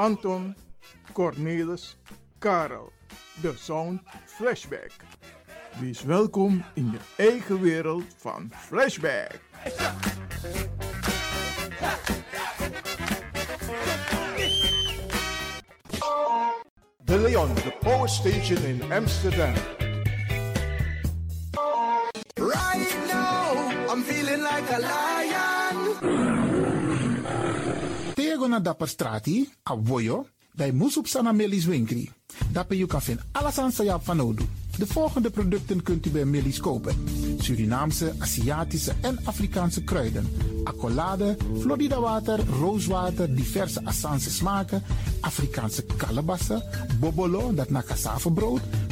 Anton, Cornelis, Karel. De Sound Flashback. Wees welkom in je eigen wereld van Flashback. De Leon, de power station in Amsterdam. Dapper strati, a voyo, dai musup sana melis winkri. Dapper you kan vinden alles aan sayap van Odu. De volgende producten kunt u bij Melis kopen. Surinaamse, Aziatische en Afrikaanse kruiden. Accolade, Florida water, rooswater, diverse Assange smaken. Afrikaanse kalebassen, bobolo, dat na brood,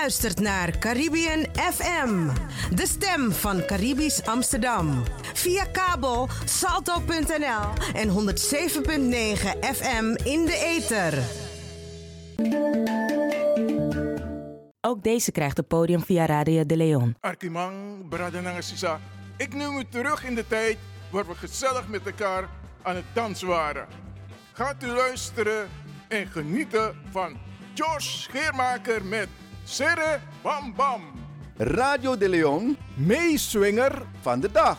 Luistert naar Caribbean FM, de stem van Caribisch Amsterdam. Via kabel salto.nl en 107.9 FM in de ether. Ook deze krijgt het podium via Radio de Leon. Arkimang, Bradananga Sisa. Ik neem u terug in de tijd waar we gezellig met elkaar aan het dansen waren. Gaat u luisteren en genieten van George Scheermaker met Serre Bam Bam. Radio de Leon, meeswinger van de dag.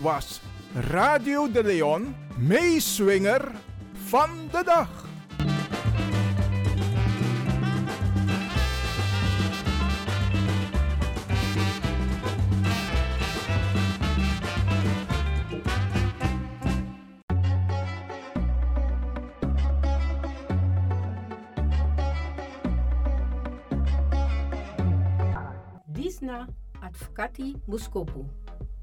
Was Radio de Leon, meeswinger van de dag. Advocati Muskopu.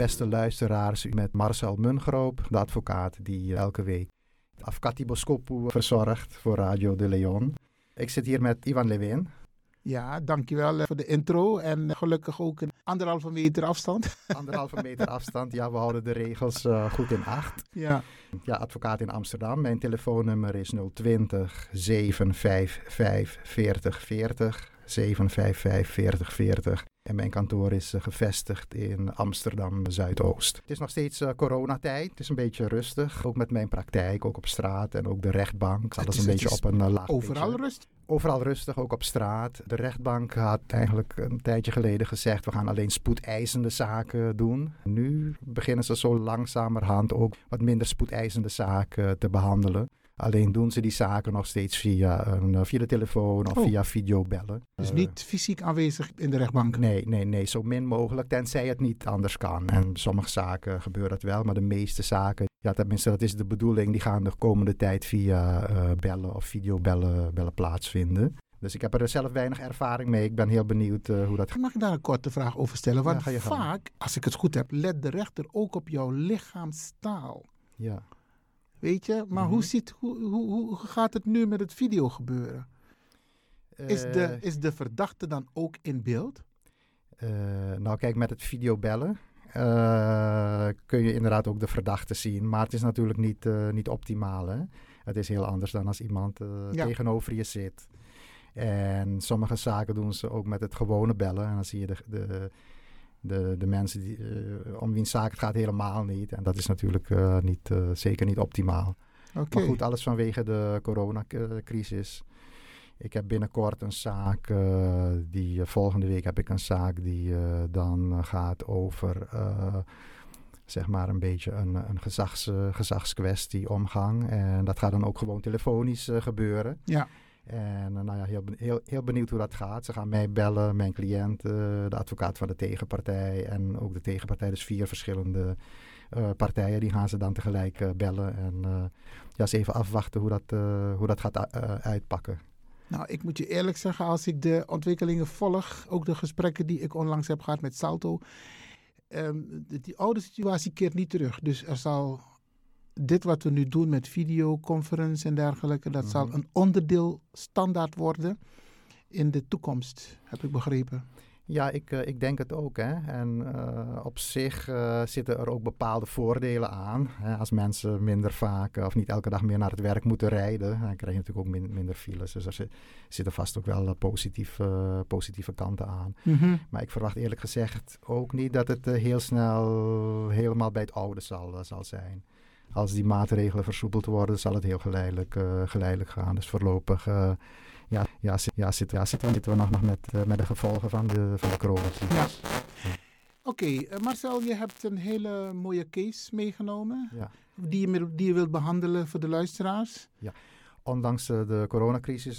Beste luisteraars, u met Marcel Mungroop, de advocaat die elke week Afkati Boskopu verzorgt voor Radio de Leon. Ik zit hier met Ivan Lewin. Ja, dankjewel voor de intro en gelukkig ook een anderhalve meter afstand. Anderhalve meter afstand, ja, we houden de regels uh, goed in acht. Ja. Ja, advocaat in Amsterdam. Mijn telefoonnummer is 020 755 40 40. 755 40 40. En mijn kantoor is uh, gevestigd in Amsterdam Zuidoost. Het is nog steeds uh, coronatijd. Het is een beetje rustig. Ook met mijn praktijk, ook op straat en ook de rechtbank. Alles een beetje op een uh, laag. Overal rustig? Overal rustig, ook op straat. De rechtbank had eigenlijk een tijdje geleden gezegd: we gaan alleen spoedeisende zaken doen. Nu beginnen ze zo langzamerhand ook wat minder spoedeisende zaken te behandelen. Alleen doen ze die zaken nog steeds via, een, via de telefoon of Oh. via videobellen. Dus Eh, niet fysiek aanwezig in de rechtbank? Nee, nee, nee, zo min mogelijk, tenzij het niet anders kan. En sommige zaken gebeurt dat wel, maar de meeste zaken, ja, tenminste, dat is de bedoeling, die gaan de komende tijd via eh, bellen of videobellen bellen plaatsvinden. Dus ik heb er zelf weinig ervaring mee. Ik ben heel benieuwd eh, hoe dat gaat. Mag ik daar een korte vraag over stellen? Want Ja, vaak, als ik het goed heb, let de rechter ook op jouw lichaamstaal. Ja. Weet je? Maar Mhm. hoe, ziet, hoe, hoe, hoe gaat het nu met het video gebeuren? Is de, Eh, is de verdachte dan ook in beeld? Eh, nou, kijk, met het videobellen eh, kun je inderdaad ook de verdachte zien. Maar het is natuurlijk niet, niet optimaal. Hè? Het is heel anders dan als iemand Ja. tegenover je zit. En sommige zaken doen ze ook met het gewone bellen. En dan zie je de, de, de, de mensen die, eh, om wiens zaak het gaat helemaal niet. En dat is natuurlijk eh, niet, eh, zeker niet optimaal. Maar goed, alles vanwege de coronacrisis. Ik heb binnenkort een zaak, die volgende week heb ik een zaak die dan gaat over, zeg maar een beetje een, een gezags, gezagskwestie, omgang. En dat gaat dan ook gewoon telefonisch gebeuren. Ja. En eh, nou ja, heel, heel, heel benieuwd hoe dat gaat. Ze gaan mij bellen, mijn cliënt, de advocaat van de tegenpartij en ook de tegenpartij. Dus vier verschillende eh, partijen, die gaan ze dan tegelijk eh, bellen. En ja, eens even afwachten hoe dat, hoe dat gaat uitpakken. Nou, ik moet je eerlijk zeggen, als ik de ontwikkelingen volg, ook de gesprekken die ik onlangs heb gehad met Salto, die, die oude situatie keert niet terug. Dus er zal dit wat we nu doen met videoconferentie en dergelijke, dat zal Mhm. een onderdeel standaard worden in de toekomst, heb ik begrepen. Ja, ik, eh, ik denk het ook. Hè. En eh, op zich eh, zitten er ook bepaalde voordelen aan. Hè. Als mensen minder vaak of niet elke dag meer naar het werk moeten rijden, dan krijg je natuurlijk ook min- minder files. Dus er zi- zitten vast ook wel positief, eh, positieve kanten aan. Maar ik verwacht eerlijk gezegd ook niet dat het heel snel helemaal bij het oude zal, zal zijn. Als die maatregelen versoepeld worden, zal het heel geleidelijk, eh, geleidelijk gaan. Dus voorlopig eh, ja, ja, zit, ja, zitten, ja, zitten, we- zitten we nog, nog met, eh, met de gevolgen van de, van de coronacrisis. Oké, eh, Marcel, je hebt een hele mooie case meegenomen Ja. die, je, die je wilt behandelen voor de luisteraars. Ondanks eh, de coronacrisis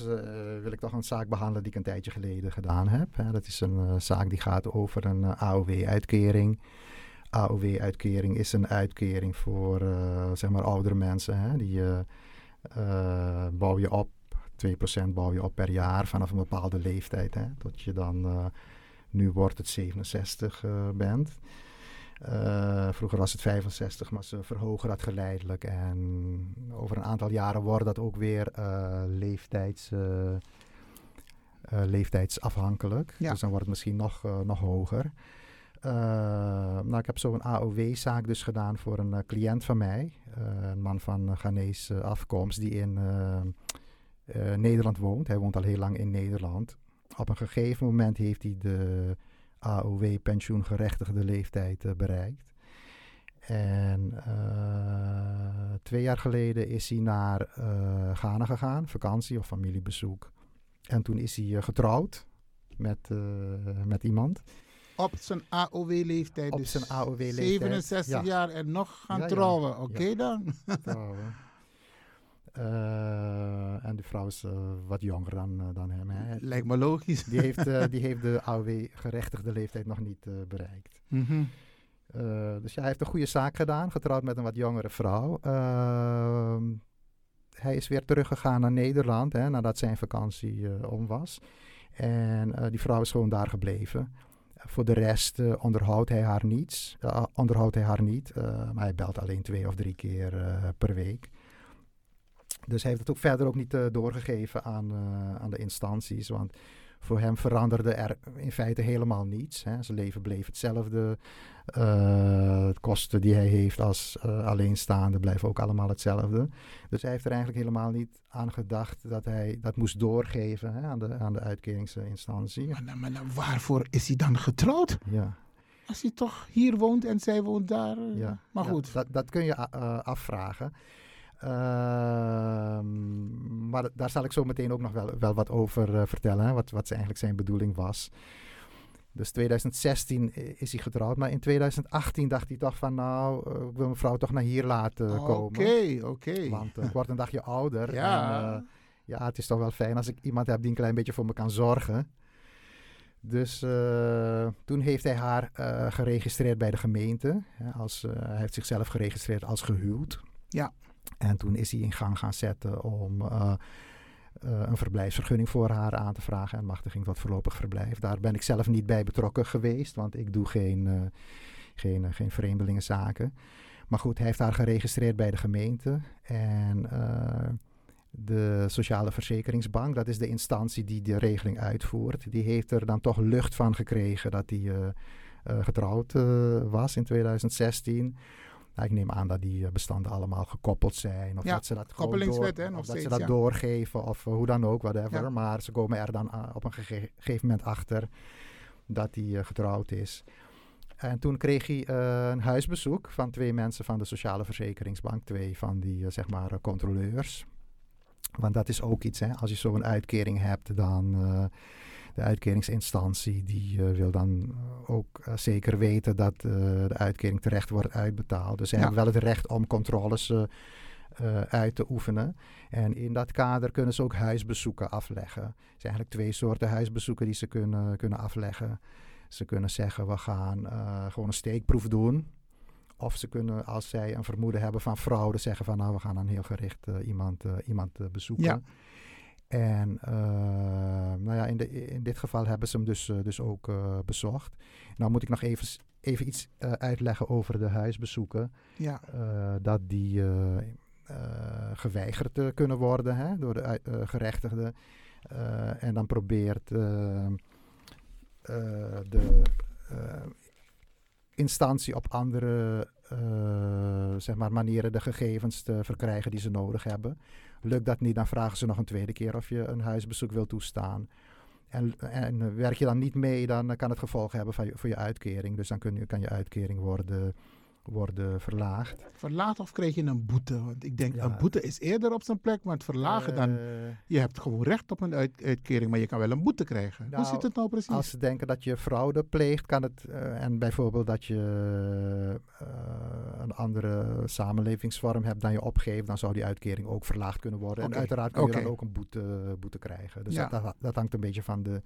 wil ik toch een zaak behandelen die ik een tijdje geleden gedaan heb. Hè. Dat is een zaak die gaat over een AOW-uitkering. AOW-uitkering is een uitkering voor eh, zeg maar oudere mensen. Hè. Die eh, eh, bouw je op, 2% bouw je op per jaar vanaf een bepaalde leeftijd. Hè, tot je dan, nu wordt het 67 eh, bent. Vroeger was het 65, maar ze verhogen dat geleidelijk. En over een aantal jaren wordt dat ook weer leeftijds, leeftijdsafhankelijk. Ja. Dus dan wordt het misschien nog, nog hoger. Eh, nou, ik heb zo'n AOW-zaak dus gedaan voor een eh, cliënt van mij. Eh, een man van Ghanese afkomst die in Nederland woont. Hij woont al heel lang in Nederland. Op een gegeven moment heeft hij de AOW-pensioengerechtigde leeftijd bereikt. En twee jaar geleden is hij naar Ghana gegaan, vakantie of familiebezoek. En toen is hij getrouwd met, met iemand. Op zijn AOW-leeftijd. Op dus zijn AOW-leeftijd, 67 ja. jaar en nog gaan Ja, ja. trouwen. Oké dan? trouwen. Eh, en de vrouw is eh, wat jonger dan, eh, dan hem. Hè. Lijkt me logisch. Die heeft, die heeft de AOW-gerechtigde leeftijd nog niet bereikt. Mhm. Dus ja, hij heeft een goede zaak gedaan, getrouwd met een wat jongere vrouw. Ehm, hij is weer teruggegaan naar Nederland hè, nadat zijn vakantie om was. En die vrouw is gewoon daar gebleven. Voor de rest uh, onderhoudt hij haar niets. Uh, onderhoudt hij haar niet. Uh, maar hij belt alleen twee of drie keer per week. Dus hij heeft het ook verder ook niet doorgegeven aan, aan de instanties. Want voor hem veranderde er in feite helemaal niets. Hè. Zijn leven bleef hetzelfde. Uh, de kosten die hij heeft als uh, alleenstaande blijven ook allemaal hetzelfde. Dus hij heeft er eigenlijk helemaal niet aan gedacht dat hij dat moest doorgeven hè, aan, de, aan de uitkeringsinstantie. Maar, maar, maar, waarvoor is hij dan getrouwd? Ja. Als hij toch hier woont en zij woont daar. Ja. Maar goed. Ja, dat, dat kun je uh, afvragen. Uh, maar daar zal ik zo meteen ook nog wel, wel wat over uh, vertellen. Hè, wat, wat eigenlijk zijn bedoeling was. Dus 2016 is hij getrouwd. Maar in 2018 dacht hij toch van nou, uh, ik wil mijn vrouw toch naar hier laten oh, komen. Oké, oké. Okay. Want ik word een dagje ouder. Ja. En, ja, het is toch wel fijn als ik iemand heb die een klein beetje voor me kan zorgen. Dus toen heeft hij haar geregistreerd bij de gemeente. Als, hij heeft zichzelf geregistreerd als gehuwd. Ja. En toen is hij in gang gaan zetten om uh, uh, een verblijfsvergunning voor haar aan te vragen en machtiging tot voorlopig verblijf. Daar ben ik zelf niet bij betrokken geweest, want ik doe geen, uh, geen, geen vreemdelingenzaken. Maar goed, hij heeft haar geregistreerd bij de gemeente. En de Sociale Verzekeringsbank, dat is de instantie die de regeling uitvoert, die heeft er dan toch lucht van gekregen dat hij getrouwd was in 2016. Nou, ik neem aan dat die bestanden allemaal gekoppeld zijn. Of ja, dat ze dat, koppelingswet, door, hè, nog of steeds, dat ze dat ja. doorgeven of hoe dan ook, whatever. Ja. Maar ze komen er dan op een gege gegeven moment achter dat hij uh, getrouwd is. En toen kreeg hij uh, een huisbezoek van twee mensen van de Sociale Verzekeringsbank. Twee van die, zeg maar, controleurs. Want dat is ook iets, hè. Als je zo'n uitkering hebt, dan de uitkeringsinstantie die uh, wil dan ook uh, zeker weten dat uh, de uitkering terecht wordt uitbetaald. Dus ze ja. hebben wel het recht om controles uit te oefenen. En in dat kader kunnen ze ook huisbezoeken afleggen. Er zijn eigenlijk twee soorten huisbezoeken die ze kunnen, kunnen afleggen. Ze kunnen zeggen, we gaan gewoon een steekproef doen. Of ze kunnen, als zij een vermoeden hebben van fraude, zeggen van nou, we gaan dan heel gericht iemand, iemand bezoeken. Ja. En uh, nou ja, in, de, in, dit geval hebben ze hem dus, uh, dus ook uh, bezocht. Nou moet ik nog even, even iets uitleggen over de huisbezoeken. Ja. dat die geweigerd kunnen worden hè, door de gerechtigde. en dan probeert de instantie op andere zeg maar manieren de gegevens te verkrijgen die ze nodig hebben. Lukt dat niet, dan vragen ze nog een tweede keer of je een huisbezoek wil toestaan. En, en werk je dan niet mee, dan kan het gevolg hebben van voor je uitkering. Dus dan kun je, kan je uitkering worden, worden verlaagd. Verlaagd of kreeg je een boete? Want ik denk, ja. een boete is eerder op zijn plek, maar het verlagen uh, dan... Je hebt gewoon recht op een uit, uitkering, maar je kan wel een boete krijgen. Nou, Hoe zit het nou precies? Als ze denken dat je fraude pleegt, kan het... Uh, en bijvoorbeeld dat je uh, een andere samenlevingsvorm hebt dan je opgeeft, dan zou die uitkering ook verlaagd kunnen worden. Okay. En uiteraard kun je okay. dan ook een boete, boete krijgen. Dus Ja. dat, dat hangt een beetje van de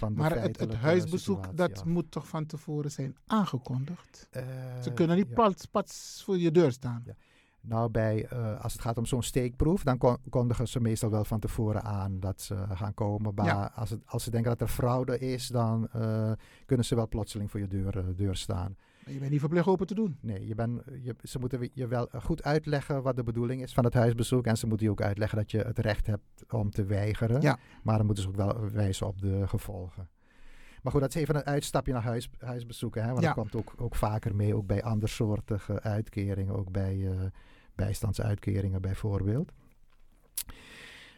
van de Maar het, huisbezoek, situatie dat moet toch van tevoren zijn aangekondigd? Eh, Ze kunnen niet ja. pats, pats voor je deur staan. Ja. Nou, bij, eh, als het gaat om zo'n steekproef, dan kon- kondigen ze meestal wel van tevoren aan dat ze gaan komen. Maar Ja. als, het, als ze denken dat er fraude is, dan eh, kunnen ze wel plotseling voor je deur, deur staan. Je bent niet verplicht open te doen. Nee, je ben, je, ze moeten je wel goed uitleggen wat de bedoeling is van het huisbezoek. En ze moeten je ook uitleggen dat je het recht hebt om te weigeren. Ja. Maar dan moeten ze ook wel wijzen op de gevolgen. Maar goed, dat is even een uitstapje naar huis, huisbezoeken. Hè? Want Ja. dat komt ook, ook vaker mee, ook bij andersoortige uitkeringen. Ook bij eh, bijstandsuitkeringen bijvoorbeeld.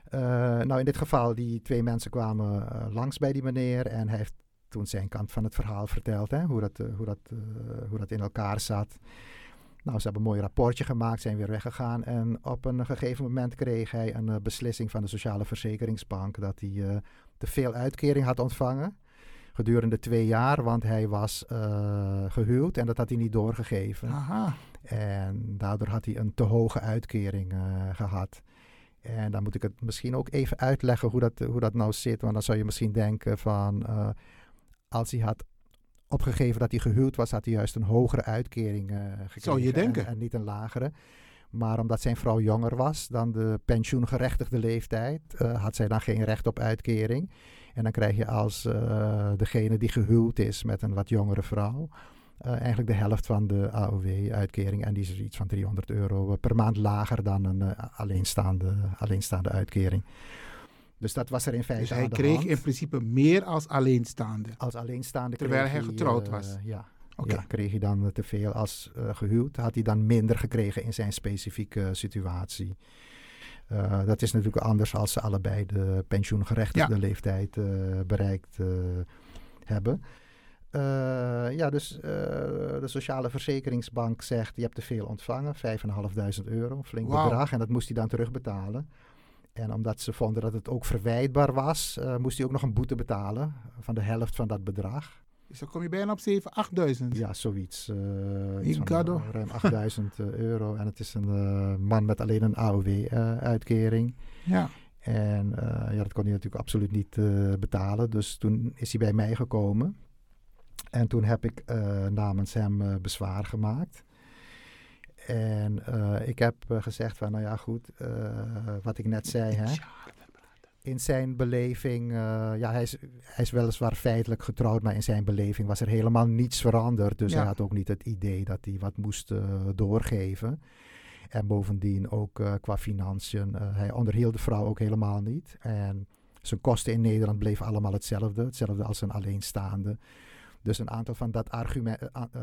Eh, nou, in dit geval, die twee mensen kwamen eh, langs bij die meneer. En hij heeft toen zijn kant van het verhaal verteld. Hè? Hoe, dat, eh, hoe, dat, eh, hoe dat in elkaar zat. Nou, ze hebben een mooi rapportje gemaakt, zijn weer weggegaan. En op een gegeven moment kreeg hij een eh, beslissing van de Sociale Verzekeringsbank dat hij eh, te veel uitkering had ontvangen. Gedurende twee jaar, want hij was eh, gehuwd en dat had hij niet doorgegeven. Aha. En daardoor had hij een te hoge uitkering eh, gehad. En dan moet ik het misschien ook even uitleggen hoe dat, hoe dat nou zit. Want dan zou je misschien denken van... eh, als hij had opgegeven dat hij gehuwd was... had hij juist een hogere uitkering eh gekregen. Zou je denken. En, en niet een lagere. Maar omdat zijn vrouw jonger was dan de pensioengerechtigde leeftijd, uh, had zij dan geen recht op uitkering. En dan krijg je als uh, degene die gehuwd is met een wat jongere vrouw, eigenlijk de helft van de AOW-uitkering. En die is iets van 300 euro per maand lager dan een alleenstaande, alleenstaande uitkering. Dus dat was er in feite Dus hij kreeg hand. in principe meer als alleenstaande? Als alleenstaande Terwijl hij hij, getrouwd was? Ja, Okay. Ja, kreeg hij dan te veel als uh, gehuwd, had hij dan minder gekregen in zijn specifieke situatie. Uh, dat is natuurlijk anders als ze allebei de pensioengerechtigde ja. leeftijd uh, bereikt hebben. ja, dus de Sociale Verzekeringsbank zegt, je hebt te veel ontvangen, 5.500 euro, een flink wow. bedrag. En dat moest hij dan terugbetalen. En omdat ze vonden dat het ook verwijtbaar was, moest hij ook nog een boete betalen van de helft van dat bedrag. Dus dan kom je bijna op 7.000, 8.000. Ja, zoiets. Uh, iets van, ruim 8.000 uh, euro. En het is een man met alleen een AOW-uitkering. ja. En ja, dat kon hij natuurlijk absoluut niet betalen. Dus toen is hij bij mij gekomen. En toen heb ik namens hem bezwaar gemaakt. En ik heb gezegd van, nou ja, goed, wat ik net zei, hè in zijn beleving, ja, hij is, hij is weliswaar feitelijk getrouwd, maar in zijn beleving was er helemaal niets veranderd. Dus ja. hij had ook niet het idee dat hij wat moest doorgeven. En bovendien ook qua financiën, hij onderhield de vrouw ook helemaal niet. En zijn kosten in Nederland bleven allemaal hetzelfde, hetzelfde als een alleenstaande. Dus een aantal van dat, argument,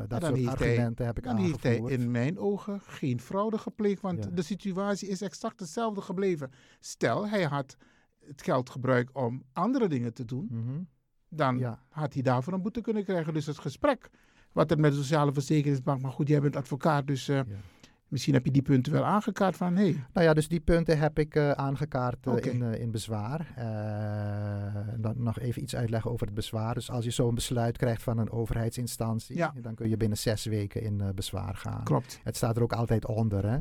dat soort argumenten hij, heb ik dan aangevoerd. heeft hij in mijn ogen geen fraude gepleegd, want ja. de situatie is exact hetzelfde gebleven. Stel, hij had het geld gebruikt om andere dingen te doen, mm -hmm. dan ja. had hij daarvoor een boete kunnen krijgen. Dus het gesprek wat er met de Sociale Verzekeringsbank, maar goed, jij bent advocaat, dus uh, ja. Misschien heb je die punten wel aangekaart van hey. Nou ja, dus die punten heb ik uh, aangekaart uh, okay. in, in bezwaar. Eh, dan nog even iets uitleggen over het bezwaar. Dus als je zo'n besluit krijgt van een overheidsinstantie, ja. dan kun je binnen zes weken in bezwaar gaan. Klopt. Het staat er ook altijd onder, hè.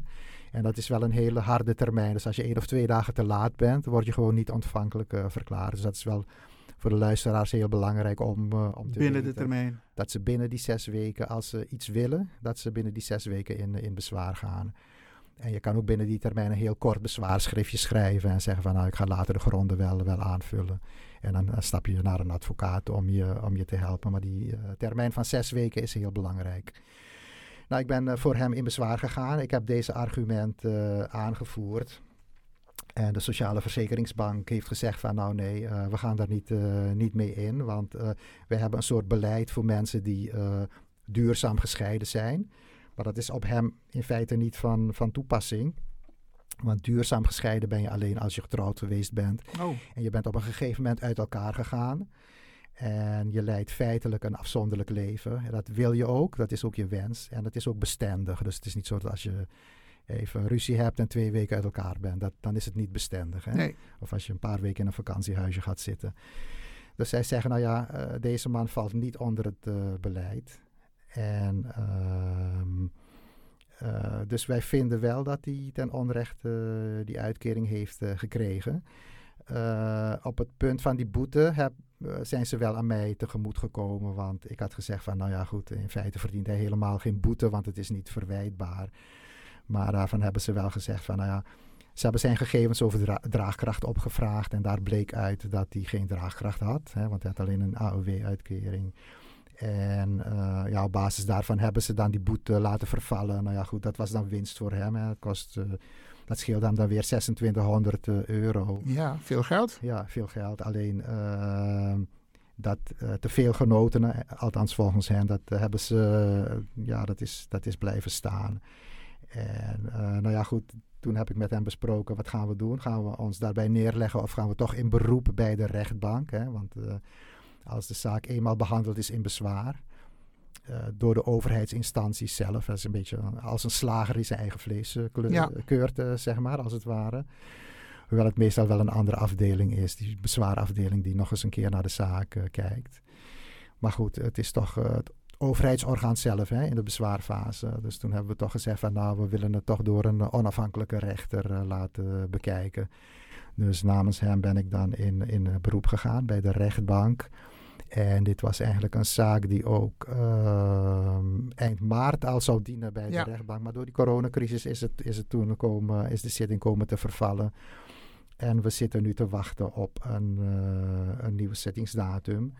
En dat is wel een hele harde termijn. Dus als je één of twee dagen te laat bent, word je gewoon niet ontvankelijk verklaard. Dus dat is wel voor de luisteraars heel belangrijk om, uh, om te Binnen weten de termijn. Dat ze binnen die zes weken, als ze iets willen, dat ze binnen die zes weken in, in bezwaar gaan. En je kan ook binnen die termijn een heel kort bezwaarschriftje schrijven en zeggen van nou ik ga later de gronden wel, wel aanvullen. En dan, dan stap je naar een advocaat om je, om je te helpen. Maar die uh, termijn van zes weken is heel belangrijk. Nou, ik ben uh, voor hem in bezwaar gegaan. Ik heb deze argumenten uh, aangevoerd. En de Sociale Verzekeringsbank heeft gezegd van nou nee, uh, we gaan daar niet, niet mee in. Want we hebben een soort beleid voor mensen die duurzaam gescheiden zijn. Maar dat is op hem in feite niet van, van toepassing. Want duurzaam gescheiden ben je alleen als je getrouwd geweest bent. Oh. En je bent op een gegeven moment uit elkaar gegaan. En je leidt feitelijk een afzonderlijk leven. En dat wil je ook, dat is ook je wens. En dat is ook bestendig. Dus het is niet zo dat als je even ruzie hebt en twee weken uit elkaar bent, dat, dan is het niet bestendig. Hè? Nee. Of als je een paar weken in een vakantiehuisje gaat zitten. Dus zij zeggen, nou ja, uh, deze man valt niet onder het uh, beleid. En uh, uh, dus wij vinden wel dat hij ten onrechte die uitkering heeft gekregen. Uh, op het punt van die boete heb, zijn ze wel aan mij tegemoet gekomen. Want ik had gezegd van nou ja goed, in feite verdient hij helemaal geen boete, want het is niet verwijtbaar. Maar daarvan hebben ze wel gezegd van nou ja, ze hebben zijn gegevens over dra draagkracht opgevraagd. En daar bleek uit dat hij geen draagkracht had, hè, want hij had alleen een AOW-uitkering. En uh, ja, op basis daarvan hebben ze dan die boete laten vervallen. Nou ja goed, dat was dan winst voor hem. Hè. Het kost... Dat scheelt hem dan weer 2600 uh, euro. Ja, veel geld. Ja, veel geld. Alleen uh, dat te veel genoten, althans volgens hen, dat hebben ze, ja, dat is, dat is blijven staan. En nou ja, goed, toen heb ik met hem besproken, wat gaan we doen? Gaan we ons daarbij neerleggen of gaan we toch in beroep bij de rechtbank? Hè? Want als de zaak eenmaal behandeld is in bezwaar, uh, door de overheidsinstanties zelf. Dat is een beetje als een slager die zijn eigen vlees kleur, ja. keurt, zeg maar, als het ware. Hoewel het meestal wel een andere afdeling is, die bezwaarafdeling die nog eens een keer naar de zaak kijkt. Maar goed, het is toch het overheidsorgaan zelf hè, in de bezwaarfase. Dus toen hebben we toch gezegd van nou, we willen het toch door een onafhankelijke rechter laten bekijken. Dus namens hem ben ik dan in, in beroep gegaan bij de rechtbank. En dit was eigenlijk een zaak die ook ehm, eind maart al zou dienen bij Ja. de rechtbank. Maar door die coronacrisis is, het, is, het toen komen, is de zitting komen te vervallen. En we zitten nu te wachten op een, eh, een nieuwe zittingsdatum.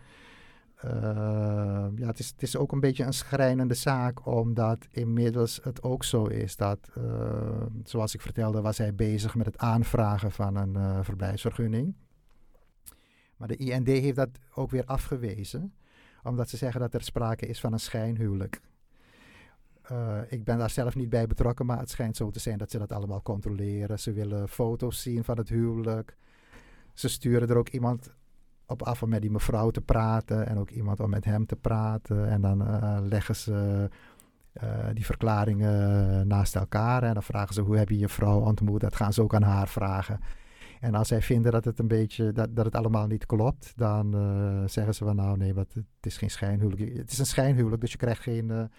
Eh, ja, het, is, het is ook een beetje een schrijnende zaak, omdat inmiddels het ook zo is dat, eh, zoals ik vertelde, was hij bezig met het aanvragen van een eh, verblijfsvergunning. Maar de IND heeft dat ook weer afgewezen, omdat ze zeggen dat er sprake is van een schijnhuwelijk. Eh, ik ben daar zelf niet bij betrokken, maar het schijnt zo te zijn dat ze dat allemaal controleren. Ze willen foto's zien van het huwelijk. Ze sturen er ook iemand op af om met die mevrouw te praten en ook iemand om met hem te praten. En dan eh, leggen ze eh, die verklaringen naast elkaar en dan vragen ze hoe heb je je vrouw ontmoet. Dat gaan ze ook aan haar vragen. En als zij vinden dat het een beetje dat, dat het allemaal niet klopt, dan eh, zeggen ze van nou nee, wat, het is geen schijnhuwelijk. Het is een schijnhuwelijk, dus je krijgt geen,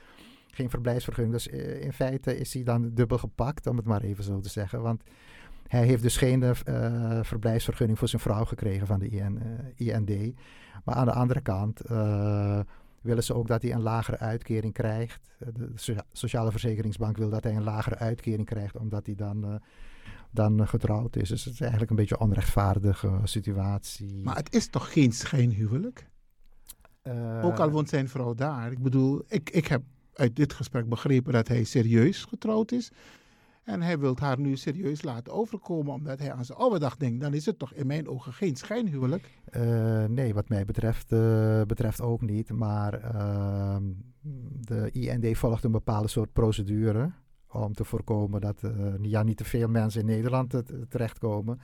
geen verblijfsvergunning. Dus in feite is hij dan dubbel gepakt, om het maar even zo te zeggen. Want hij heeft dus geen eh, verblijfsvergunning voor zijn vrouw gekregen van de IN, eh, IND. Maar aan de andere kant eh, willen ze ook dat hij een lagere uitkering krijgt. Eh, De socia- Sociale Verzekeringsbank wil dat hij een lagere uitkering krijgt, omdat hij dan, eh, dan eh, getrouwd is. Dus het is eigenlijk een beetje een onrechtvaardige situatie. Maar het is toch geen schijnhuwelijk? Eh, Ook al woont zijn vrouw daar. Ik bedoel, ik, ik heb uit dit gesprek begrepen dat hij serieus getrouwd is. En hij wil haar nu serieus laten overkomen, omdat hij aan zijn oude dag denkt. Dan is het toch in mijn ogen geen schijnhuwelijk. Eh, nee, wat mij betreft, eh, betreft ook niet. Maar ehm, de IND volgt een bepaalde soort procedure om te voorkomen dat eh, ja, niet te veel mensen in Nederland terechtkomen.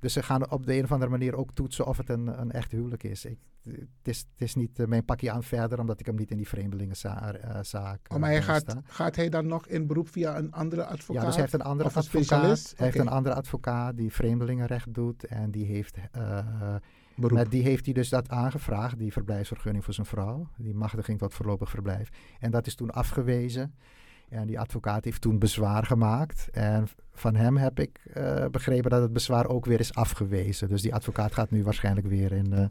Dus ze gaan op de een of andere manier ook toetsen of het een, een echt huwelijk is. Ik, het, is het is niet eh, mijn pakje aan verder, omdat ik hem niet in die vreemdelingenzaak Oh, maar hij eh, gaat, sta. gaat hij dan nog in beroep via een andere advocaat? Ja, dus hij heeft een andere een advocaat. specialist? Hij heeft een andere advocaat die vreemdelingenrecht doet. En die heeft, eh, Beroep. met die heeft hij dus dat aangevraagd, die verblijfsvergunning voor zijn vrouw. Die machtiging tot voorlopig verblijf. En dat is toen afgewezen. En die advocaat heeft toen bezwaar gemaakt. En van hem heb ik eh, begrepen dat het bezwaar ook weer is afgewezen. Dus die advocaat gaat nu waarschijnlijk weer in, eh,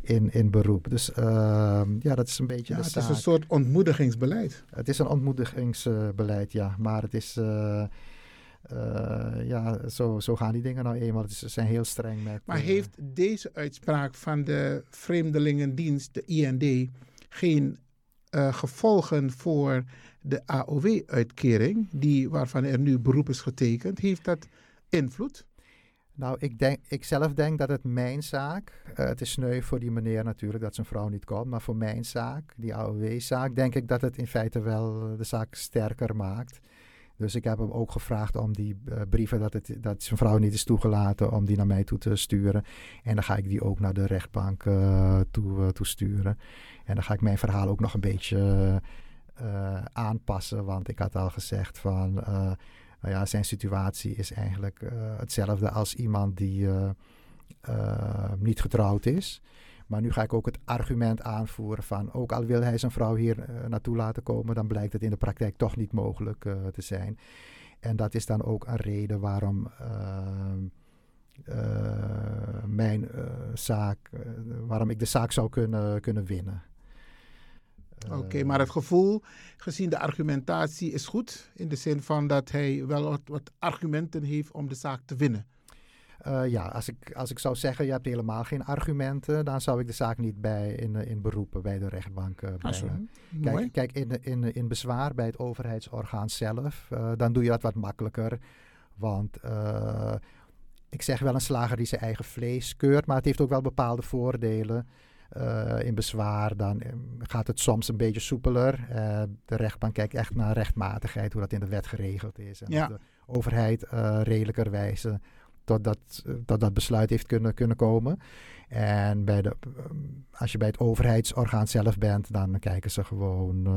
in, in beroep. Dus ehm, ja, dat is een beetje Ja, de het is een soort ontmoedigingsbeleid. Het is een ontmoedigingsbeleid, ja. Maar het is... eh, ja, zo, zo gaan die dingen nou eenmaal. Het is- Ze zijn heel streng met... Maar heeft deze uitspraak van de Vreemdelingendienst, de IND, geen gevolgen voor de AOW-uitkering, die, waarvan er nu beroep is getekend? Heeft dat invloed? Nou, ik, denk, ik zelf denk dat het mijn zaak... eh, het is sneu voor die meneer natuurlijk dat zijn vrouw niet komt. Maar voor mijn zaak, die AOW-zaak, denk ik dat het in feite wel eh, de zaak sterker maakt. Dus ik heb hem ook gevraagd om die eh, brieven dat, het, dat zijn vrouw niet is toegelaten, om die naar mij toe te sturen. En dan ga ik die ook naar de rechtbank toe, toe sturen. En dan ga ik mijn verhaal ook nog een beetje eh, aanpassen. Want ik had al gezegd van, eh, nou ja, zijn situatie is eigenlijk eh, hetzelfde als iemand die niet getrouwd is. Maar nu ga ik ook het argument aanvoeren van, ook al wil hij zijn vrouw hier naartoe laten komen, dan blijkt het in de praktijk toch niet mogelijk te zijn. En dat is dan ook een reden waarom mijn zaak, waarom ik de zaak zou kunnen, kunnen winnen. Oké, Eh, maar het gevoel, gezien de argumentatie, is goed. In de zin van dat hij wel wat, wat argumenten heeft om de zaak te winnen. Eh, ja, als ik, als ik zou zeggen, je hebt helemaal geen argumenten, dan zou ik de zaak niet bij in, eh, in beroepen bij de rechtbank Ah. Mooi. Kijk, kijk in, in, in bezwaar bij het overheidsorgaan zelf, dan doe je dat wat makkelijker. Want ik zeg wel een slager die zijn eigen vlees keurt, maar het heeft ook wel bepaalde voordelen. Eh, in bezwaar dan eh, gaat het soms een beetje soepeler. Eh, de rechtbank kijkt echt naar rechtmatigheid, hoe dat in de wet geregeld is. En Ja. de overheid eh redelijker wijze tot dat, tot dat besluit heeft kunnen, kunnen komen. En bij de, als je bij het overheidsorgaan zelf bent, dan kijken ze gewoon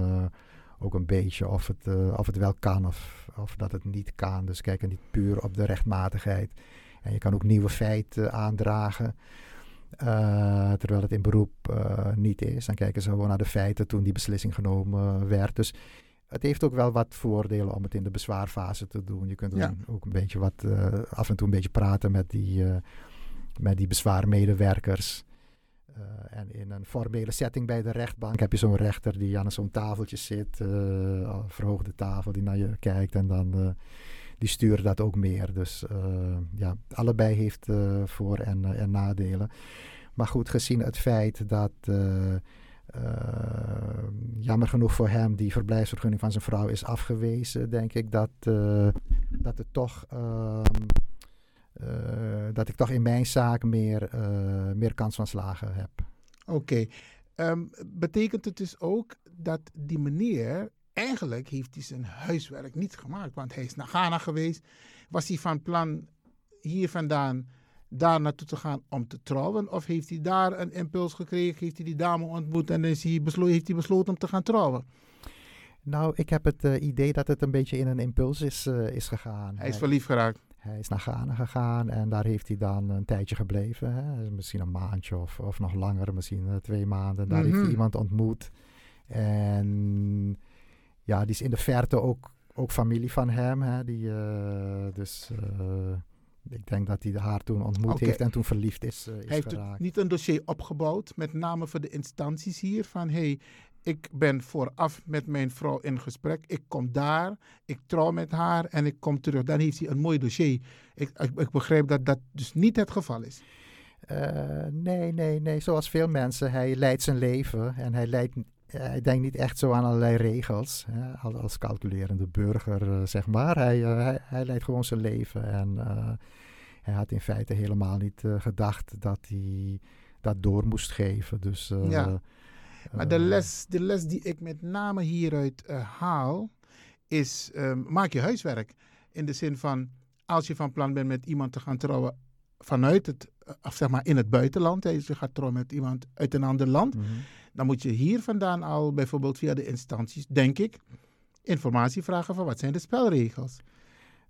ook een beetje of het, of het wel kan of, of dat het niet kan. Dus kijken niet puur op de rechtmatigheid. En je kan ook nieuwe feiten aandragen. Eh, terwijl het in beroep eh, niet is. Dan kijken ze gewoon naar de feiten toen die beslissing genomen werd. Dus het heeft ook wel wat voordelen om het in de bezwaarfase te doen. Je kunt Ja. dan ook een beetje wat, eh, af en toe een beetje praten met die, met die bezwaarmedewerkers. En in een formele setting bij de rechtbank heb je zo'n rechter die aan zo'n tafeltje zit, verhoogde tafel, die naar je kijkt en dan die sturen dat ook meer. Dus ja, allebei heeft voor- en, en, nadelen. Maar goed, gezien het feit dat jammer genoeg voor hem die verblijfsvergunning van zijn vrouw is afgewezen, denk ik dat, dat het toch. Ehm, dat ik toch in mijn zaak meer, meer kans van slagen heb. Oké. Ehm, betekent het dus ook dat die meneer, eigenlijk heeft hij zijn huiswerk niet gemaakt, want hij is naar Ghana geweest. Was hij van plan hier vandaan daar naartoe te gaan om te trouwen? Of heeft hij daar een impuls gekregen, heeft hij die dame ontmoet en is hij beslo heeft hij besloten om te gaan trouwen? Nou, ik heb het uh, idee dat het een beetje in een impuls is, uh, is gegaan. Hij is verliefd geraakt. Hij is naar Ghana gegaan en daar heeft hij dan een tijdje gebleven. Hè? Misschien een maandje of, of nog langer, misschien uh, twee maanden. Daar heeft hij Mhm. iemand ontmoet. En ja, die is in de verte ook, ook familie van hem. Hè? Die, eh, dus eh, ik denk dat hij haar toen ontmoet heeft en toen verliefd is, eh, is Hij heeft geraakt. niet een dossier opgebouwd, met name voor de instanties hier, van hey, ik ben vooraf met mijn vrouw in gesprek, ik kom daar, ik trouw met haar en ik kom terug. Dan heeft hij een mooi dossier. Ik, ik, ik begrijp dat dat dus niet het geval is. Nee, nee, nee. Zoals veel mensen. Hij leidt zijn leven en hij, leidt, hij denkt niet echt zo aan allerlei regels. Hè, als calculerende burger, eh, zeg maar. Hij, eh, hij, hij leidt gewoon zijn leven. En eh, hij had in feite helemaal niet eh, gedacht dat hij dat door moest geven. Dus, eh, Ja. Maar de eh, les, de les die ik met name hieruit eh, haal, is ehm, maak je huiswerk. In de zin van, als je van plan bent met iemand te gaan trouwen vanuit het, eh, of zeg maar in het buitenland, hè, dus je gaat trouwen met iemand uit een ander land, mhm. Dan moet je hier vandaan al bijvoorbeeld via de instanties, denk ik, informatie vragen van wat zijn de spelregels.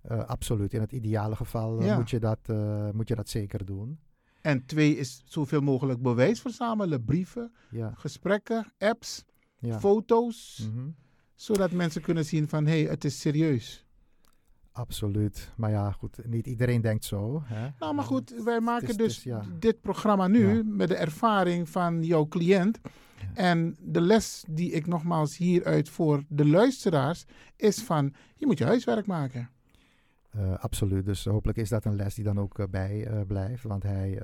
Eh, absoluut. In het ideale geval eh, Ja. moet, je dat, eh, moet je dat zeker doen. En twee is zoveel mogelijk bewijs verzamelen, brieven, Ja, gesprekken, apps, ja. foto's, Mhm. zodat mensen kunnen zien van hé, hey, het is serieus. Absoluut. Maar ja, goed. Niet iedereen denkt zo. Hè? Nou, maar goed, wij maken dus ja. dit programma nu met de ervaring van jouw cliënt. En de les die ik nogmaals hieruit voor de luisteraars is van, je moet je huiswerk maken. Eh, absoluut. Dus hopelijk is dat een les die dan ook eh, bij eh, blijft. Want hij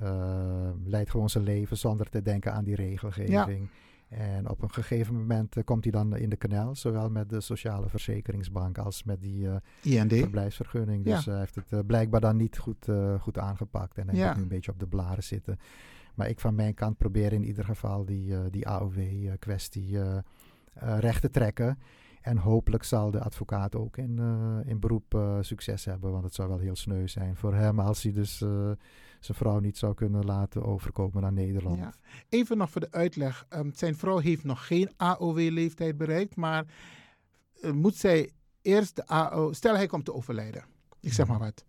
leidt gewoon zijn leven zonder te denken aan die regelgeving. En op een gegeven moment komt hij dan in de knel. Zowel met de Sociale Verzekeringsbank als met die IND. verblijfsvergunning. Dus Ja. hij heeft het blijkbaar dan niet goed, goed aangepakt. En hij Ja. moet nu een beetje op de blaren zitten. Maar ik van mijn kant probeer in ieder geval die, eh, die AOW-kwestie eh, recht te trekken. En hopelijk zal de advocaat ook in, eh, in beroep eh, succes hebben. Want het zou wel heel sneu zijn voor hem als hij dus eh, zijn vrouw niet zou kunnen laten overkomen naar Nederland. Ja. Even nog voor de uitleg. Ehm, zijn vrouw heeft nog geen AOW-leeftijd bereikt, maar eh, moet zij eerst de AO... Stel hij komt te overlijden. Ik zeg maar wat.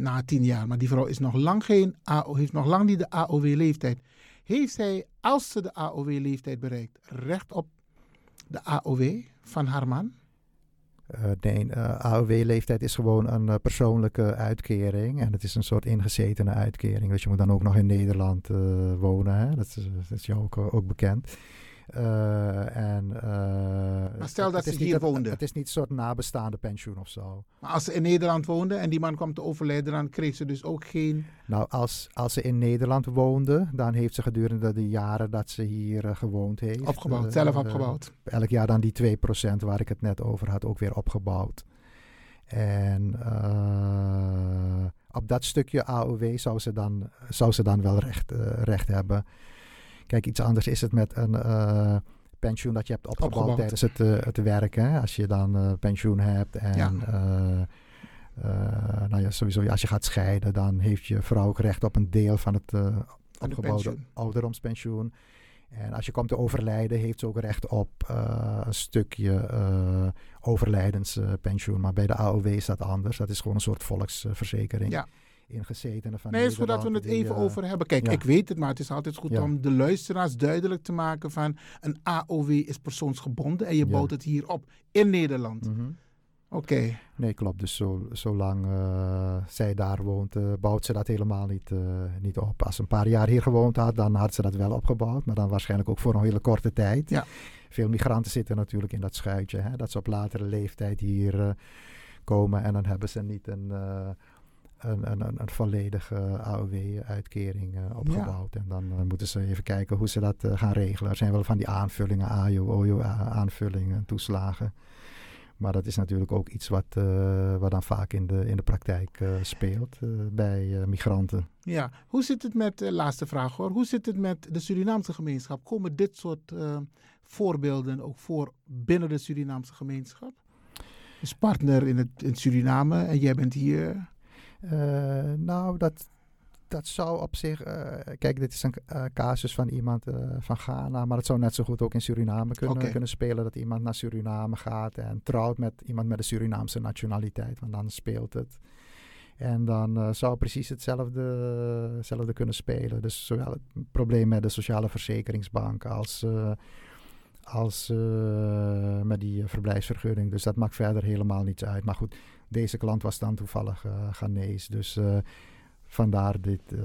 Na tien jaar, maar die vrouw is nog lang geen AO, heeft nog lang niet de AOW-leeftijd. Heeft zij, als ze de AOW-leeftijd bereikt, recht op de AOW van haar man? Eh, nee, eh, AOW-leeftijd is gewoon een eh, persoonlijke uitkering. En het is een soort ingezetene uitkering. Dus je moet dan ook nog in Nederland wonen. Hè? Dat, is, is jou ook, ook bekend. Eh, en, eh, Maar stel het- dat het ze hier niet een- woonde. Het is niet een soort nabestaande pensioen of zo. Maar als ze in Nederland woonde en die man kwam te overlijden, dan kreeg ze dus ook geen... Nou, als, als ze in Nederland woonde, dan heeft ze gedurende de jaren dat ze hier eh, gewoond heeft... Opgebouwd, zelf opgebouwd. elk jaar dan die 2% waar ik het net over had ook weer opgebouwd. En op dat stukje AOW zou ze dan, zou ze dan wel recht, recht hebben. Kijk, iets anders is het met een eh, pensioen dat je hebt opgebouwd, Opgebouwd. tijdens het, eh, het werken. hè. Als je dan eh, pensioen hebt en Ja. eh, eh, nou ja, sowieso als je gaat scheiden, dan heeft je vrouw ook recht op een deel van het eh, opgebouwde pensioen. ouderdomspensioen. En als je komt te overlijden, heeft ze ook recht op eh, een stukje eh, overlijdenspensioen. maar bij de AOW is dat anders. Dat is gewoon een soort volksverzekering. Ja. Ingezetenen van Nee, het is goed dat we het even eh, over hebben. Kijk, ja. ik weet het, maar het is altijd goed Ja. om de luisteraars duidelijk te maken van een AOW is persoonsgebonden en je Ja. bouwt het hier op in Nederland. mhm. Oké. Nee, klopt. Dus zo, zolang uh, zij daar woont, uh, bouwt ze dat helemaal niet, uh, niet op. Als ze een paar jaar hier gewoond had, dan had ze dat wel opgebouwd. Maar dan waarschijnlijk ook voor een hele korte tijd. Ja. Veel migranten zitten natuurlijk in dat schuitje. Hè, dat ze op latere leeftijd hier komen. En dan hebben ze niet een, een, een, een, volledige AOW-uitkering opgebouwd. Ja. En dan moeten ze even kijken hoe ze dat gaan regelen. Er zijn wel van die aanvullingen, AJO, OJO, aanvullingen, toeslagen. Maar dat is natuurlijk ook iets wat, uh, wat dan vaak in de, in de praktijk uh, speelt uh, bij migranten. Ja, hoe zit het met, laatste vraag hoor, hoe zit het met de Surinaamse gemeenschap? Komen dit soort voorbeelden ook voor binnen de Surinaamse gemeenschap? Dus partner in, het, in Suriname en jij bent hier? Nou, dat, dat zou op zich. Uh, kijk, dit is een uh, casus van iemand uh, van Ghana. Maar het zou net zo goed ook in Suriname kunnen, okay. kunnen spelen. Dat iemand naar Suriname gaat en trouwt met iemand met de Surinaamse nationaliteit. Want dan speelt het. En dan zou precies hetzelfde, hetzelfde kunnen spelen. Dus zowel het probleem met de sociale verzekeringsbank als, als met die verblijfsvergunning. Dus dat maakt verder helemaal niets uit. Maar goed, deze klant was dan toevallig Ghanese. Dus Vandaar dit, uh,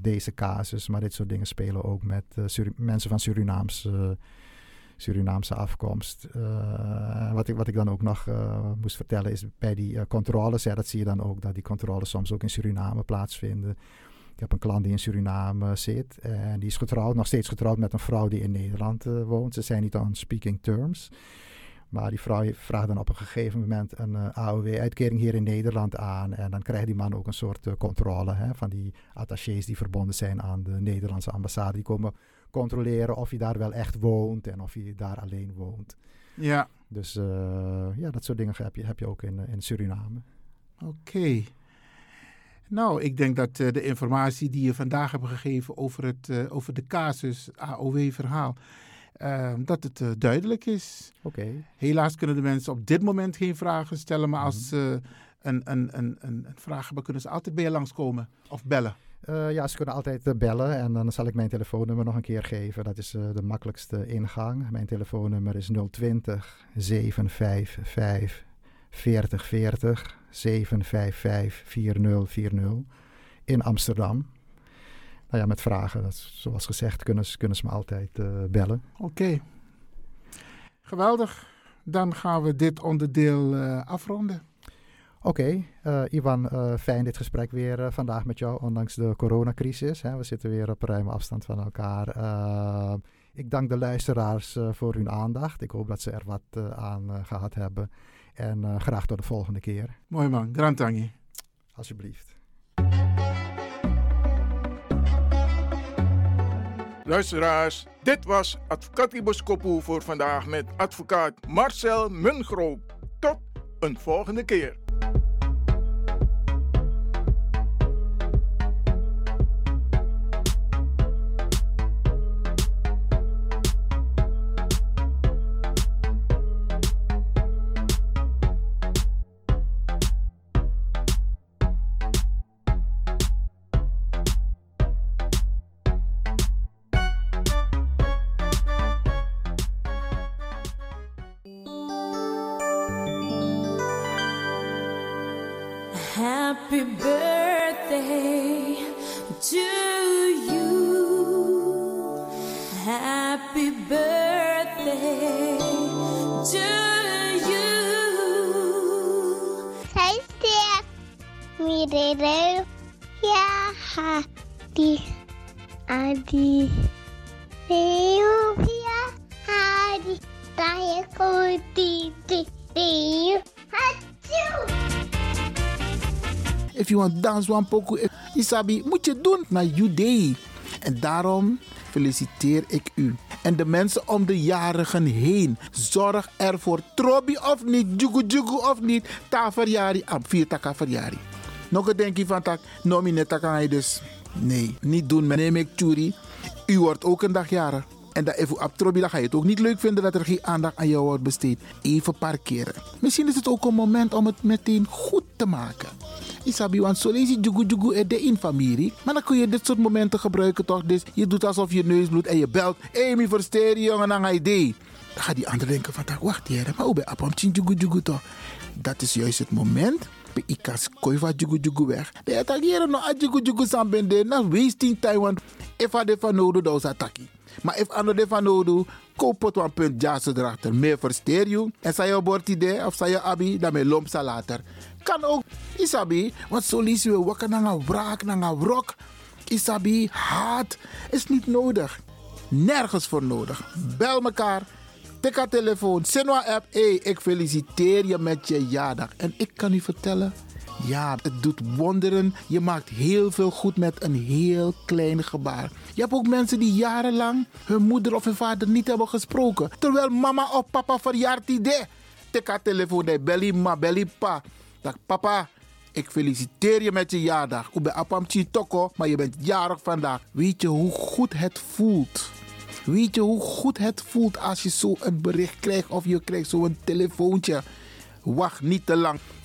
deze casus. Maar dit soort dingen spelen ook met uh, mensen van Surinaamse, Surinaamse afkomst. Uh, wat, ik, wat ik dan ook nog moest vertellen is bij die controles. Ja, dat zie je dan ook dat die controles soms ook in Suriname plaatsvinden. Ik heb een klant die in Suriname zit. En die is getrouwd, nog steeds getrouwd met een vrouw die in Nederland woont. Ze zijn niet on speaking terms. Maar die vrouw vraagt dan op een gegeven moment een uh, AOW-uitkering hier in Nederland aan. En dan krijgt die man ook een soort uh, controle hè, van die attachés die verbonden zijn aan de Nederlandse ambassade. Die komen controleren of hij daar wel echt woont en of hij daar alleen woont. Ja. Dus uh, ja, dat soort dingen heb je, heb je ook in, in Suriname. Oké. Okay. Nou, ik denk dat de informatie die je vandaag hebt gegeven over, het, over de casus AOW-verhaal uh, dat het uh, duidelijk is. Helaas kunnen de mensen op dit moment geen vragen stellen, maar als Mhm. ze een, een, een, een, een vraag hebben, kunnen ze altijd bij je langskomen of bellen. Uh, ja, ze kunnen altijd uh, bellen en dan zal ik mijn telefoonnummer nog een keer geven. Dat is de makkelijkste ingang. Mijn telefoonnummer is 020 755 4040 755 4040 in Amsterdam. Nou ja, met vragen, dat zoals gezegd, kunnen ze, kunnen ze me altijd bellen. Oké. Okay. Geweldig. Dan gaan we dit onderdeel afronden. Oké, okay, uh, Ivan, fijn dit gesprek weer vandaag met jou, ondanks de coronacrisis. Hè. We zitten weer op ruime afstand van elkaar. ik dank de luisteraars voor hun aandacht. Ik hoop dat ze er wat aan gehad hebben. En graag tot de volgende keer. Mooi man, Grantangi. Alsjeblieft. Luisteraars, dit was Advocatieboskopu voor vandaag met advocaat Marcel Mungroop. Tot een volgende keer. Isabi, moet je doen naar Judee. En daarom feliciteer ik u. En de mensen om de jarigen heen. Zorg ervoor, trobi of niet, jugu jugu of niet. Ta verjari, am vier taka verjari. Nog een denkje van tak, kan je dus. Nee, niet doen, neem ik Tjuri. U wordt ook een dag jarig. En dat even op Trobi, dan ga je het ook niet leuk vinden dat er geen aandacht aan jou wordt besteed. Even parkeren. Misschien is het ook een moment om het meteen goed te maken. Isabi, want zo lees je jugu jugu er de in familie. Maar dan kun je dit soort momenten gebruiken toch? Dus je doet alsof je neus bloedt en je belt. Mi versteer jongen, ga je Dan gaat die ander denken van, "Tak, wacht hier, maar hoe ben chin jugu jugu toch? Dat is juist het moment. Bij ikas koi van jugu jugu weg. De attack hier no a jugu jugu san bende, na wasting time, want if a de van nodig, dan is attackie. Maar if ano de van nodig, koop het een punt jazz erachter. Meer versteer je. En zei je bord idee of zei je abi, dan met lomp later. Kan ook, isabi, want zo lees je wakker naar een wraak, naar een wrok. Isabi, haat is niet nodig. Nergens voor nodig. Bel elkaar. Tik haar telefoon. Sinwa app. Hey, ik feliciteer je met je jaardag. En ik kan u vertellen. Ja, het doet wonderen. Je maakt heel veel goed met een heel klein gebaar. Je hebt ook mensen die jarenlang hun moeder of hun vader niet hebben gesproken. Terwijl mama of papa verjaart idee. Tik haar telefoon. Belly ma, belly pa. Dag papa, ik feliciteer je met je jaardag. Ik ben Apam Toko, maar je bent jarig vandaag. Weet je hoe goed het voelt? Weet je hoe goed het voelt als je zo een bericht krijgt of je krijgt zo'n telefoontje? Wacht niet te lang.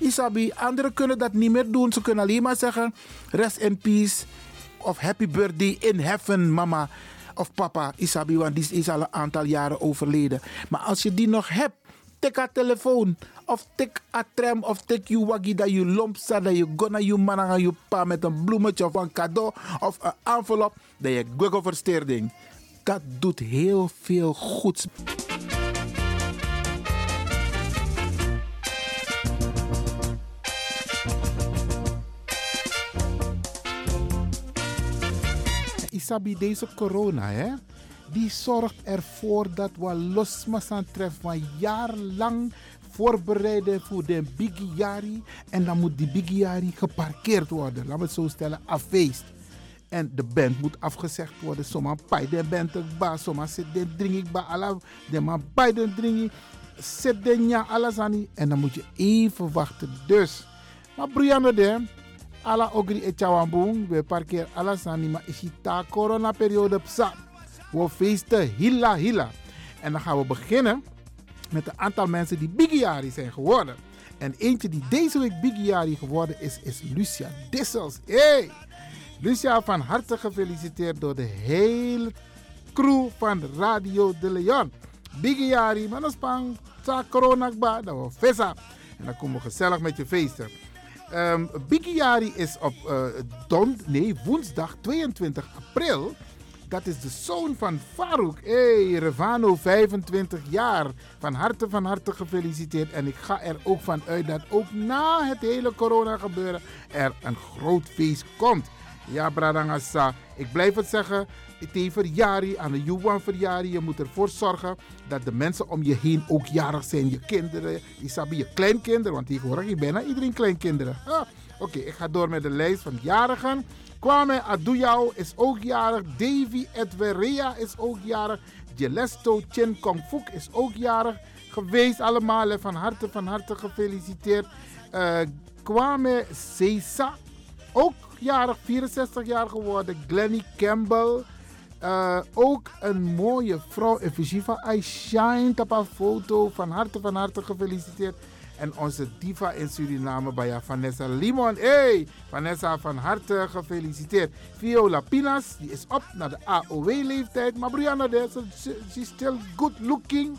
Isabi, anderen kunnen dat niet meer doen. Ze kunnen alleen maar zeggen, rest in peace. Of happy birthday in heaven, mama of papa Isabi, want die is al een aantal jaren overleden. Maar als je die nog hebt, tik haar telefoon. Of tik a tram of tik je waggie dat je lomp staat. Dat je gonna je man aan pa met een bloemetje of een cadeau of een envelop. Dat je google versteerding. Dat doet heel veel goeds. Isabi, deze corona, hè? die zorgt ervoor dat we losmasan treffen van jarenlang voorbereiden voor de Bigiari. En dan moet die Bigiari geparkeerd worden. Laten we het zo stellen, afweest. En de band moet afgezegd worden. Zomaar bij de band ba, zomaar zit de drink ik ba, ala, de bij de drink zit de ja, alles aan En dan moet je even wachten. Dus, maar Brianna ala ogri e chawambung, we parkeer alles aan, maar is het corona periode psa. We feesten hilla hilla. En dan gaan we beginnen met een aantal mensen die Bigiari zijn geworden. En eentje die deze week Bigiari geworden is, is Lucia Dissels. Hey! Lucia, van harte gefeliciteerd door de hele crew van Radio de Leon. Bigiari, maar dan spang, sa corona dan we visa. En dan komen we gezellig met je feesten. Um, Bigiari is op uh, don, nee, woensdag 22 april dat is de zoon van Farouk. Hey, Revano, 25 jaar. Van harte, van harte gefeliciteerd. En ik ga er ook van uit dat ook na het hele corona gebeuren er een groot feest komt. Ja, Bradangasa, ik blijf het zeggen. Aan de Juwan verjari. Je moet ervoor zorgen dat de mensen om je heen ook jarig zijn. Je kinderen, Isabi, je kleinkinderen. Want tegenwoordig is bijna iedereen kleinkinderen. Ah, Oké, ik ga door met de lijst van jarigen. Kwame Aduyao is ook jarig. Davy Edwerea is ook jarig. Gelesto Chen Kongfuk is ook jarig geweest. Allemaal van harte, van harte gefeliciteerd. Uh, Kwame Sesa, ook jarig, 64 jaar geworden. Glenny Campbell. Uh, ook een mooie vrouw, Efficiva. I shine op foto. Van harte, van harte gefeliciteerd. En onze diva in Suriname, bij Vanessa Limon. Hey, Vanessa, van harte gefeliciteerd. Viola Pinas, die is op naar de AOW-leeftijd. Maar Brianna, is still good looking.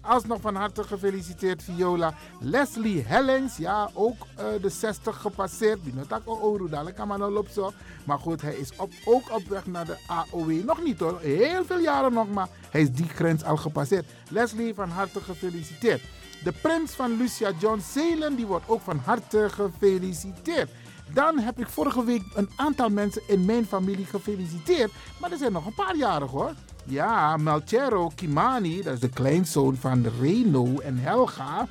Alsnog van harte gefeliciteerd, Viola. Leslie Hellings, ja, ook uh, de 60 gepasseerd. Die nog ook Oru, dadelijk maar nog zo. Maar goed, hij is op, ook op weg naar de AOW. Nog niet hoor, heel veel jaren nog, maar hij is die grens al gepasseerd. Leslie, van harte gefeliciteerd. De prins van Lucia, John Zelen, die wordt ook van harte gefeliciteerd. Dan heb ik vorige week een aantal mensen in mijn familie gefeliciteerd. Maar er zijn nog een paar jarig hoor. Ja, Melchero Kimani, dat is de kleinzoon van Reno en Helga.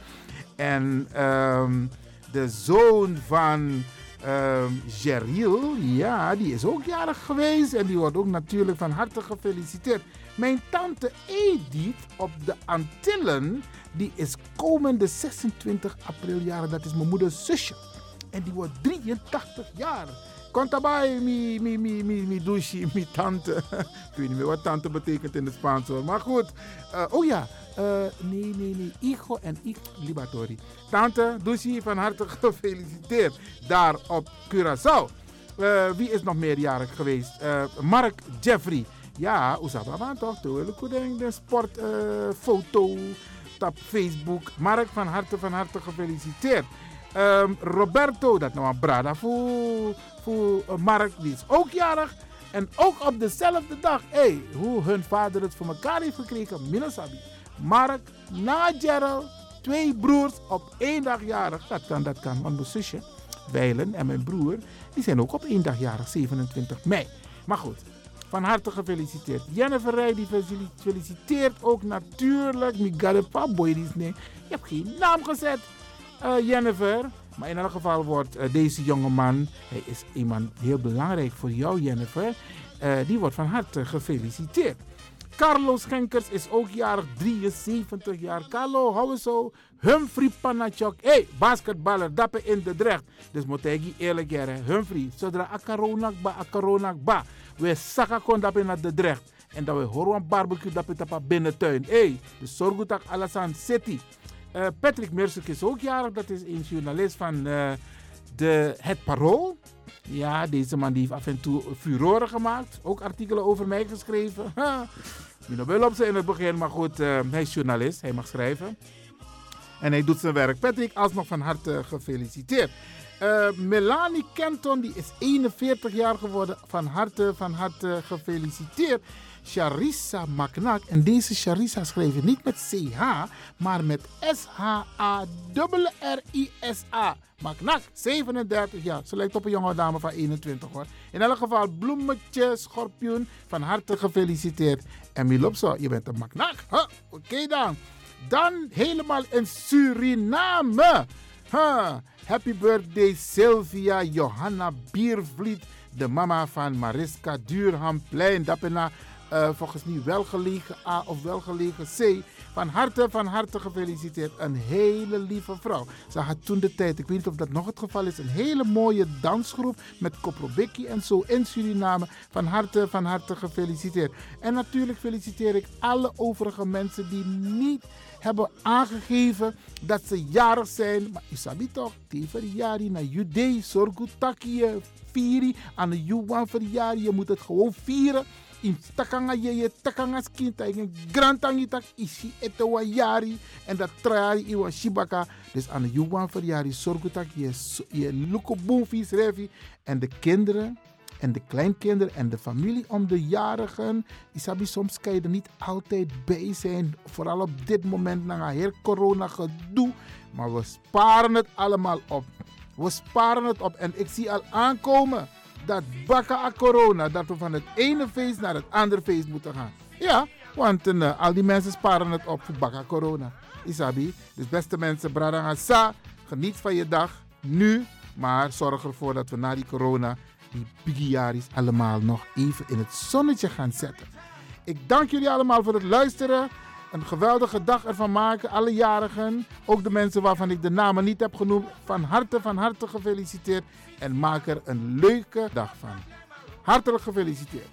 En um, de zoon van Ehm Jeriel, ja, die is ook jarig geweest. En die wordt ook natuurlijk van harte gefeliciteerd. Mijn tante Edith op de Antillen, die is komende 26 april jarig. Dat is mijn moeders zusje. En die wordt 83 jaar. Komt daarbij, mi, mi, mi, mi, mi douche, mi tante. Ik weet niet meer wat tante betekent in het Spaans hoor. Maar goed. Eh, oh ja, nee, nee, nee. Igo en ik, Libatori. Tante, douche, van harte gefeliciteerd. Daar op Curaçao. Eh, wie is nog meerjarig geweest? Eh, Mark Jeffrey. Ja, Oesaba toch? De sportfoto op Facebook. Mark, van harte, van harte gefeliciteerd. Ehm, Roberto, dat nou een brada voor, Mark, die is ook jarig. En ook op dezelfde dag, hey, hoe hun vader het voor elkaar heeft gekregen, Minasabi. Mark, na Gerald, twee broers op één dag jarig. Dat kan, dat kan. Want mijn zusje, Weilen en mijn broer, die zijn ook op één dag jarig, 27 mei. Maar goed, van harte gefeliciteerd. Jennifer Rij, die feliciteert ook natuurlijk. Boydis, nee. Je hebt geen naam gezet, uh, Jennifer. Maar in elk geval wordt uh, deze jonge man, hij is iemand heel belangrijk voor jou, Jennifer. Uh, die wordt van harte gefeliciteerd. Carlos Schenkers is ook jarig, 73 jaar. Carlo, hou zo. Humphrey Panachok. Hey, basketballer, dapper in de drecht. Dus moet ik eerlijk zeggen. Humphrey, zodra akaronak ba, akaronak ba. We zakken kon dapper naar de drecht. En dat we horen een barbecue dapper tapa binnentuin. Hey, dus zorg dat alles city. Uh, Patrick Mersuk is ook jarig. Dat is een journalist van uh, de Het Parool. Ja, deze man die heeft af en toe furoren gemaakt. Ook artikelen over mij geschreven. Wel op ze in het begin, maar goed, uh, hij is journalist. Hij mag schrijven. En hij doet zijn werk. Patrick, alsnog van harte gefeliciteerd. Melanie Kenton, die is 41 jaar geworden. Van harte, van harte gefeliciteerd. Charissa Maknak. En deze Charissa schreef je niet met CH, maar met S-H-A-R-R-I-S-A. Maknak, 37 jaar. Ze lijkt op een jonge dame van 21 hoor. In elk geval, bloemetje, schorpioen, van harte gefeliciteerd. En Milopso, je bent een Maknak. Oké dan. Dan helemaal in Suriname. Happy birthday Sylvia Johanna Biervliet, de mama van Mariska Duurhamplein. Dapena uh, volgens mij welgelegen A of welgelegen C. Van harte, van harte gefeliciteerd. Een hele lieve vrouw. Ze had toen de tijd, ik weet niet of dat nog het geval is, een hele mooie dansgroep met Koprobeki en zo in Suriname. Van harte, van harte gefeliciteerd. En natuurlijk feliciteer ik alle overige mensen die niet hebben aangegeven dat ze jarig zijn. Maar isabi toch, jari na jude, sorgutaki, firi, aan de juwan verjari. Je moet het gewoon vieren in takanga je takanga skinta in grantangi tak isi ete wa yari en dat trari iwa shibaka dus aan de juwan verjari dat je je luko boomfies revi en de kinderen en de kleinkinderen en de familie om de jarigen. Isabi, soms kan je er niet altijd bij zijn. Vooral op dit moment na heel corona gedoe. Maar we sparen het allemaal op. We sparen het op. En ik zie al aankomen dat bakken aan corona, dat we van het ene feest naar het andere feest moeten gaan. Ja, want uh, al die mensen sparen het op voor bakken corona. Isabi. Dus beste mensen, Bradangasa, geniet van je dag nu. Maar zorg ervoor dat we na die corona, die bigiaris, allemaal nog even in het zonnetje gaan zetten. Ik dank jullie allemaal voor het luisteren een geweldige dag ervan maken. Alle jarigen, ook de mensen waarvan ik de namen niet heb genoemd, van harte, van harte gefeliciteerd. En maak er een leuke dag van. Hartelijk gefeliciteerd.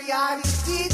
reality.